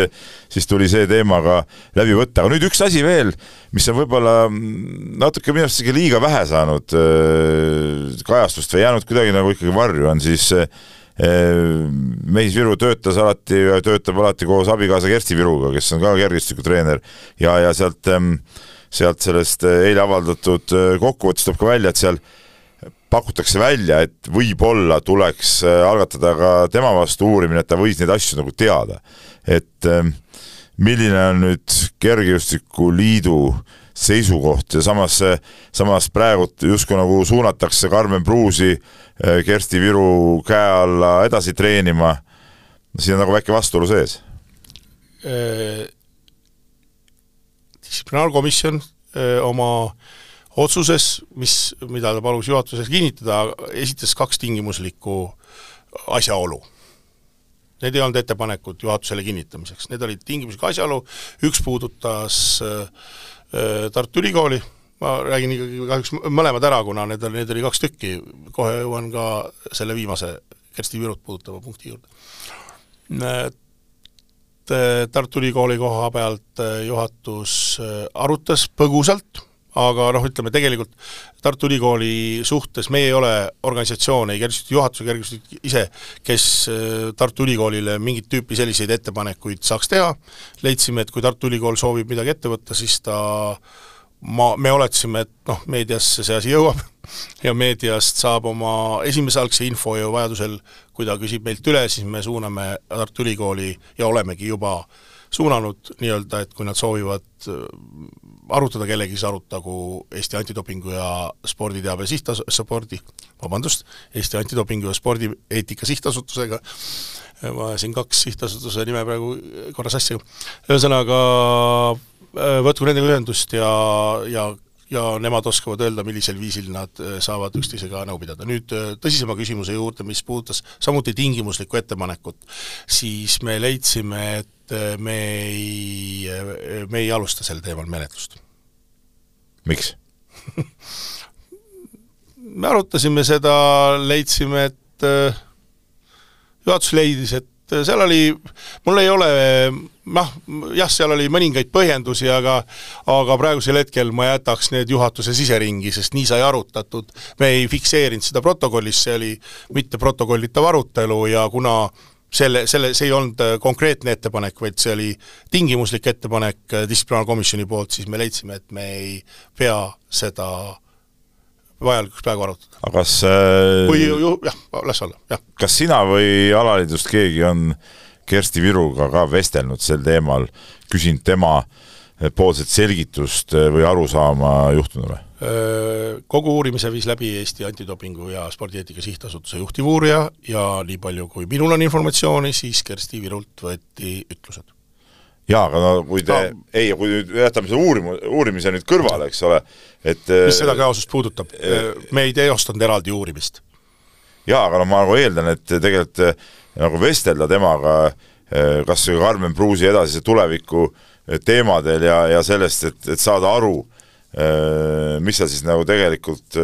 siis tuli see teema ka läbi võtta, aga nüüd üks asi veel, mis on võib-olla mm, natuke minu arust isegi liiga vähe saanud eh, kajastust või jäänud kuidagi nagu ikkagi varju, on siis eh, Mehis Viru töötas alati töötab alati koos abikaasa Kersti Viruga, kes on ka kergejõustikutreener ja, ja sealt, sealt sellest äh, eile avaldatud äh, kokkuvõttest tuleb ka välja, et seal pakutakse välja, et võib-olla tuleks äh, algatada ka tema vastu uurimine, et ta võis neid asju nagu teada. et milline on nüüd Kergejõustikuliidu seisukoht ja samas, samas praegu justkui nagu suunatakse Karmen Pruusi Äh, Kersti Viru käe alla edasi treenima, siin on nagu väike vastuolu sees. Äh, distsiplinaarkomisjon äh, oma otsuses, mis, mida ta palus juhatuses kinnitada, esitas kaks tingimuslikku asjaolu. Need ei olnud ettepanekud juhatusele kinnitamiseks, need olid tingimuslik asjaolu, üks puudutas Tartu Ülikooli. Ma räägin ikkagi kahjuks mõlemad ära, kuna need oli, neid oli kaks tükki, kohe jõuan ka selle viimase Kersti Virut puudutava punkti juurde. Tartu Ülikooli koha pealt juhatus arutas põgusalt, aga noh, ütleme tegelikult Tartu Ülikooli suhtes meie ei ole organisatsioon, ei kergesti juhatus ega kergesti ise, kes Tartu Ülikoolile mingit tüüpi selliseid ettepanekuid saaks teha, leidsime, et kui Tartu Ülikool soovib midagi ette võtta, siis ta äh, ma, me oletasime, et noh, meediasse see asi jõuab <laughs> ja meediast saab oma esimese algse info ja vajadusel, kui ta küsib meilt üle, siis me suuname Tartu Ülikooli ja olemegi juba suunanud nii-öelda, et kui nad soovivad äh, arutada kellegi, siis arutagu Eesti Antidopingu ja Sporditeabe Sihtas-, spordi, vabandust, Eesti Antidopingu ja Spordieetika Sihtasutusega, ma ajasin kaks sihtasutuse nime praegu korra sassi, ühesõnaga võtku nendega ühendust ja, ja ja nemad oskavad öelda, millisel viisil nad äh, saavad üksteisega nõu pidada. nüüd äh, tõsisema küsimuse juurde, mis puudutas samuti tingimuslikku ettepanekut, siis me leidsime, et me ei, me ei alusta sel teemal menetlust. miks <laughs> me arutasime seda, leidsime, et juhatus leidis, et et seal oli, mul ei ole noh, jah, seal oli mõningaid põhjendusi, aga aga praegusel hetkel ma jätaks need juhatuse siseringi, sest nii sai arutatud, me ei fikseerinud seda protokollis, see oli mitte protokollitav arutelu ja kuna selle, selle, see ei olnud konkreetne ettepanek, vaid see oli tingimuslik ettepanek distsiplinaarkomisjoni poolt, siis me leidsime, et me ei pea seda vajalikuks praegu arutada. aga kas äh, või ju, jah, las olla, jah. kas sina või alaliidust keegi on Kersti Viruga ka vestelnud sel teemal, küsinud tema poolset selgitust äh, või arusaama juhtunule? Äh, kogu uurimise viis läbi Eesti Antidopingu ja Spordieetika Sihtasutuse juhtivuurija ja nii palju, kui minul on informatsiooni, siis Kersti Virult võeti ütlused jaa, aga no kui te no., ei, kui nüüd jätame selle uurimu-, uurimise nüüd kõrvale, eks ole, et mis seda kaasust puudutab äh,, me ei teostanud eraldi uurimist. jaa, aga no ma nagu eeldan, et tegelikult äh, nagu vestelda temaga äh, kas või Karmen Pruusi edasise tuleviku äh, teemadel ja, ja sellest, et, et saada aru, mis seal siis nagu tegelikult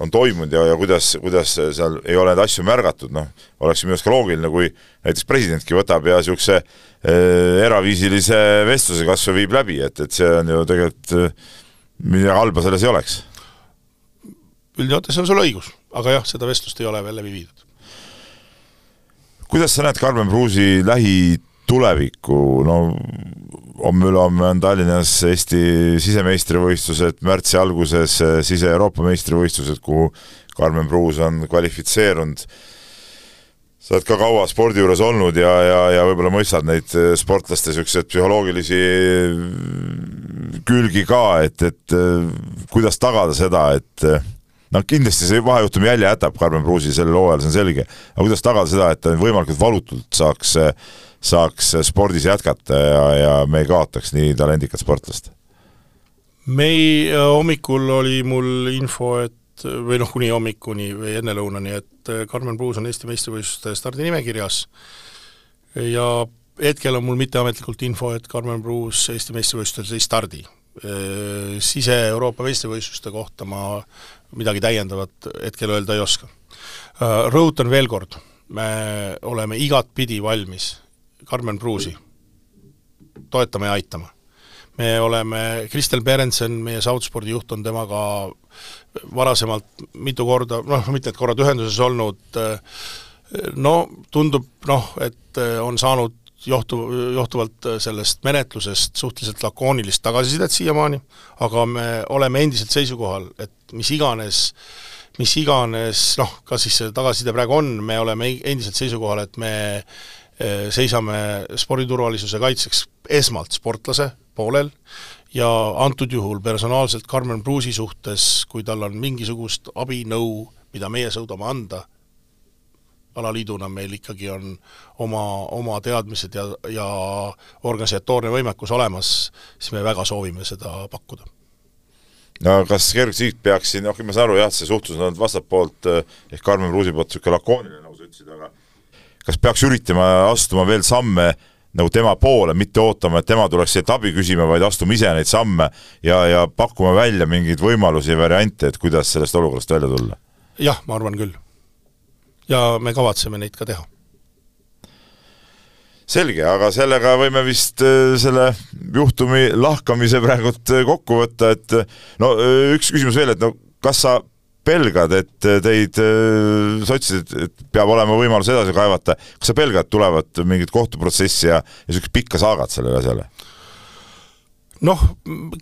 on toimunud ja, ja kuidas, kuidas seal ei ole neid asju märgatud, noh, oleks minu arust ka loogiline, kui näiteks presidentki võtab ja niisuguse äh, eraviisilise vestluse kas või viib läbi, et, et see on ju tegelikult äh,, midagi halba selles ei oleks. üldjoontes on sul õigus, aga jah, seda vestlust ei ole veel läbi viidud. kuidas sa näed Karmen Pruusi lähitulevikku, no homme-ülehomme on Tallinnas Eesti sisemeistrivõistlused, märtsi alguses eh, sise-Euroopa meistrivõistlused, kuhu Karmen Pruus on kvalifitseerunud. sa oled ka kaua spordi juures olnud ja, ja, ja võib-olla mõistad neid äh, sportlaste niisuguseid psühholoogilisi äh, külgi ka, et, et kuidas tagada seda, et noh, kindlasti see vahejuhtumi jälje jätab Karmen Pruusi sellel hooajal, see on selge, aga kuidas tagada seda, et ta võimalikult valutult saaks, saaks spordis jätkata ja, ja me ei kaotaks nii talendikat sportlast? mei hommikul oli mul info, et või noh, kuni hommikuni või ennelõunani, et äh, Karmen Pruus on Eesti meistrivõistluste stardinimekirjas ja hetkel on mul mitteametlikult info, et Karmen Pruus Eesti meistrivõistlustel ei stardi. Äh, sise-Euroopa meistrivõistluste kohta ma midagi täiendavat hetkel öelda ei oska. Äh, rõhutan veel kord, me oleme igatpidi valmis Karmen Pruusi toetama ja aitama me oleme, Kristel Berendsen, meie Southspordi juht, on temaga varasemalt mitu korda, noh, mitmed korrad ühenduses olnud, no tundub noh, et on saanud johtu, johtuvalt sellest menetlusest suhteliselt lakoonilist tagasisidet siiamaani, aga me oleme endiselt seisukohal, et mis iganes mis iganes noh, kas siis see tagasiside praegu on, me oleme endiselt seisukohal, et me eh, seisame sporditurvalisuse kaitseks esmalt sportlase poolel ja antud juhul personaalselt Carmen Pruusi suhtes, kui tal on mingisugust abi, nõu, mida meie suudame anda, alaliiduna meil ikkagi on oma, oma teadmised ja, ja organisatoorne võimekus olemas, siis me väga soovime seda pakkuda no kas Gerg Siit peaks siin, noh, ma saan aru jah, see suhtlus on olnud vastapoolt ehk Karmen Pruusi poolt niisugune lakooniline, nagu sa ütlesid, aga kas peaks üritama astuma veel samme nagu tema poole, mitte ootama, et tema tuleks sealt abi küsima, vaid astuma ise neid samme ja, ja pakkuma välja mingeid võimalusi ja variante, et kuidas sellest olukorrast välja tulla? jah, ma arvan küll. Ja me kavatseme neid ka teha. selge, aga sellega võime vist äh, selle juhtumi lahkamise praegult äh, kokku võtta, et no äh, üks küsimus veel, et no kas sa pelgad, et teid, sa ütlesid, et peab olema võimalus edasi kaevata, kas sa pelgad, tulevad mingid kohtuprotsessi ja, ja niisugust pikka saagat sellele asjale? noh,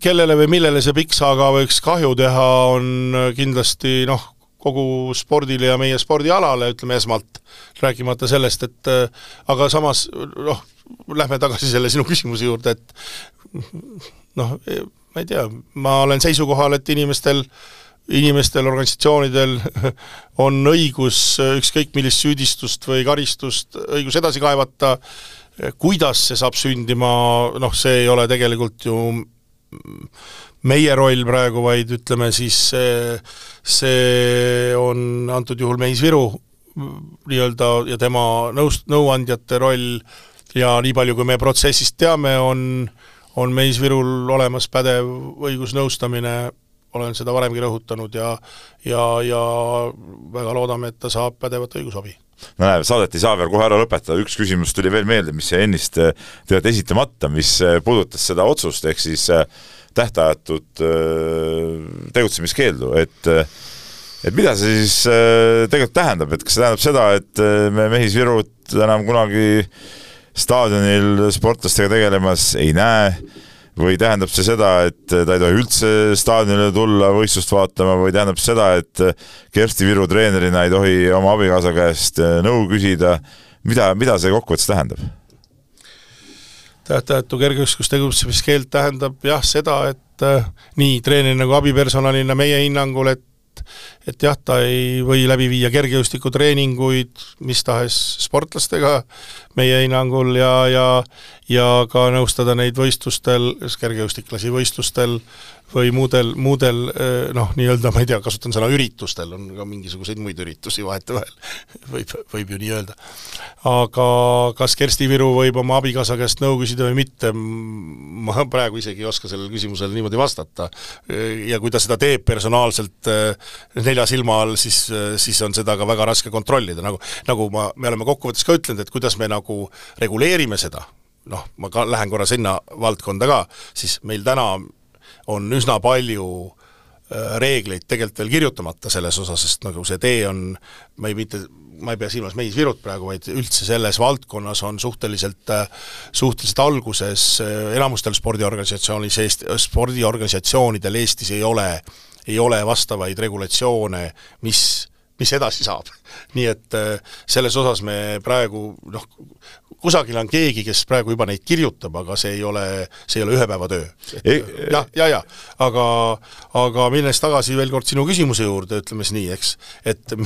kellele või millele see pikk saaga võiks kahju teha, on kindlasti noh, kogu spordile ja meie spordialale, ütleme esmalt, rääkimata sellest, et aga samas noh, lähme tagasi selle sinu küsimuse juurde, et noh, ma ei tea, ma olen seisukohal, et inimestel äh, inimestel, organisatsioonidel <laughs> on õigus ükskõik millist süüdistust või karistust, õigus edasi kaevata, kuidas see saab sündima, noh, see ei ole tegelikult ju meie roll praegu, vaid ütleme siis see, see on antud juhul Meis Viru nii-öelda ja tema nõust-, nõuandjate roll. Ja nii palju, kui me protsessist teame, on on Meis Virul olemas pädev õigusnõustamine. Olen seda varemgi rõhutanud ja ja, ja väga loodame, et ta saab pädevat õigusabi. No näe, saadet ei saa veel kohe ära lõpetada, üks küsimus tuli veel meelde, mis jäi ennist äh, tegelikult esitamata, mis äh, puudutas seda otsust, ehk siis äh, tähtajatut tegutsemiskeeldu, et et mida see siis tegelikult tähendab, et kas see tähendab seda, et me Mehis-Virut enam kunagi staadionil sportlastega tegelemas ei näe, või tähendab see seda, et ta ei tohi üldse staadionile tulla võistlust vaatama? Või tähendab seda, et Kersti Viru treenerina ei tohi oma abikaasa käest nõu küsida, mida, mida see kokkuvõttes tähendab? Tähtajatu kergejõustikkus tegutsemiskeeld tähendab jah, seda, et äh, nii treenerina kui abipersonalina meie hinnangul, et et jah, ta ei või läbi viia kergejõustikutreeninguid mis tahes sportlastega meie hinnangul ja, ja ja ka nõustada neid võistlustel, kergejõustiklasi võistlustel või muudel, muudel eh, noh, nii-öelda ma ei tea, kasutan sõna üritustel, on ka mingisuguseid muid üritusi vahetevahel <laughs> võib, võib ju nii öelda. aga kas Kersti Viru võib oma abikaasa käest nõu küsida või mitte, ma praegu isegi ei oska sellele küsimusele niimoodi vastata. ja kui ta seda teeb personaalselt eh, nelja silma all, siis, siis on seda ka väga raske kontrollida, nagu nagu ma, me oleme kokkuvõttes ka ütlenud, et kuidas me nagu reguleerime seda, noh, ma ka lähen korra sinna valdkonda ka, siis meil täna on üsna palju äh, reegleid tegelikult veel kirjutamata selles osas, sest nagu see tee on, ma ei mitte, ma ei pea silmas Meis Virut praegu, vaid üldse selles valdkonnas on suhteliselt, äh, suhteliselt alguses äh, enamustel spordiorganisatsioonis Eesti, spordiorganisatsioonidel Eestis ei ole, ei ole vastavaid regulatsioone, mis mis edasi saab. nii et äh, selles osas me praegu noh, kusagil on keegi, kes praegu juba neid kirjutab, aga see ei ole, see ei ole ühe päeva töö. jah, ja, ja, aga, aga minnes tagasi veel kord sinu küsimuse juurde, ütleme siis nii, eks, et,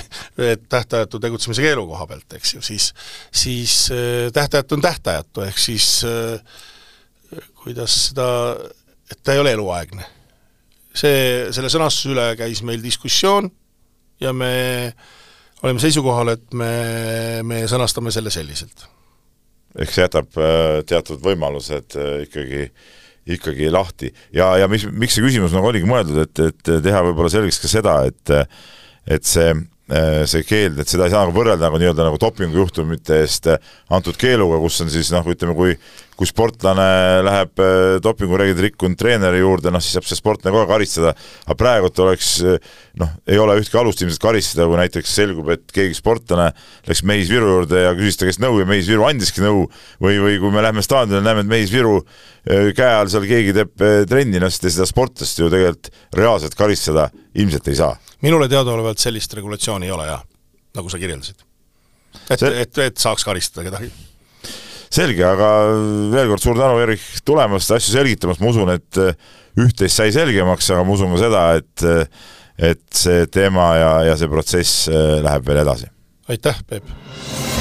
et tähtajatu tegutsemise keelu koha pealt, eks ju, siis, siis äh, tähtajatu on tähtajatu, ehk siis äh, kuidas seda, et ta ei ole eluaegne. see, selle sõnastuse üle käis meil diskussioon ja me oleme seisukohal, et me, me sõnastame selle selliselt ehk see jätab äh, teatud võimalused äh, ikkagi, ikkagi lahti. ja, ja mis, miks see küsimus nagu oligi mõeldud, et, et teha võib-olla selgeks ka seda, et et see Äh, see keeld, et seda ei saa nagu võrrelda nagu nii-öelda nagu dopingujuhtumite eest antud keeluga, kus on siis noh, ütleme, kui kui sportlane läheb äh, dopingureegleid rikkunud treeneri juurde, noh siis saab see sportlane kohe karistada, aga praegult oleks noh, ei ole ühtki alust ilmselt karistada, kui näiteks selgub, et keegi sportlane läks Mehis Viru juurde ja küsis ta käest nõu ja Mehis Viru andiski nõu või, või kui me läheme staadionile, näeme, et Mehis Viru käe all seal keegi teeb trenni, noh siis seda sportlast ju tegelikult reaalselt karistada ilmselt ei saa minule teadaolevalt sellist regulatsiooni ei ole jah, nagu sa kirjeldasid. et See..., et, et saaks karistada kedagi. Selge, aga veel kord suur tänu, Erich, tulemast, asju selgitamast, ma usun, et äh, üht-teist sai selgemaks, aga ma usun ka seda, et äh, et see teema ja, ja see protsess äh, läheb veel edasi. aitäh, Peep!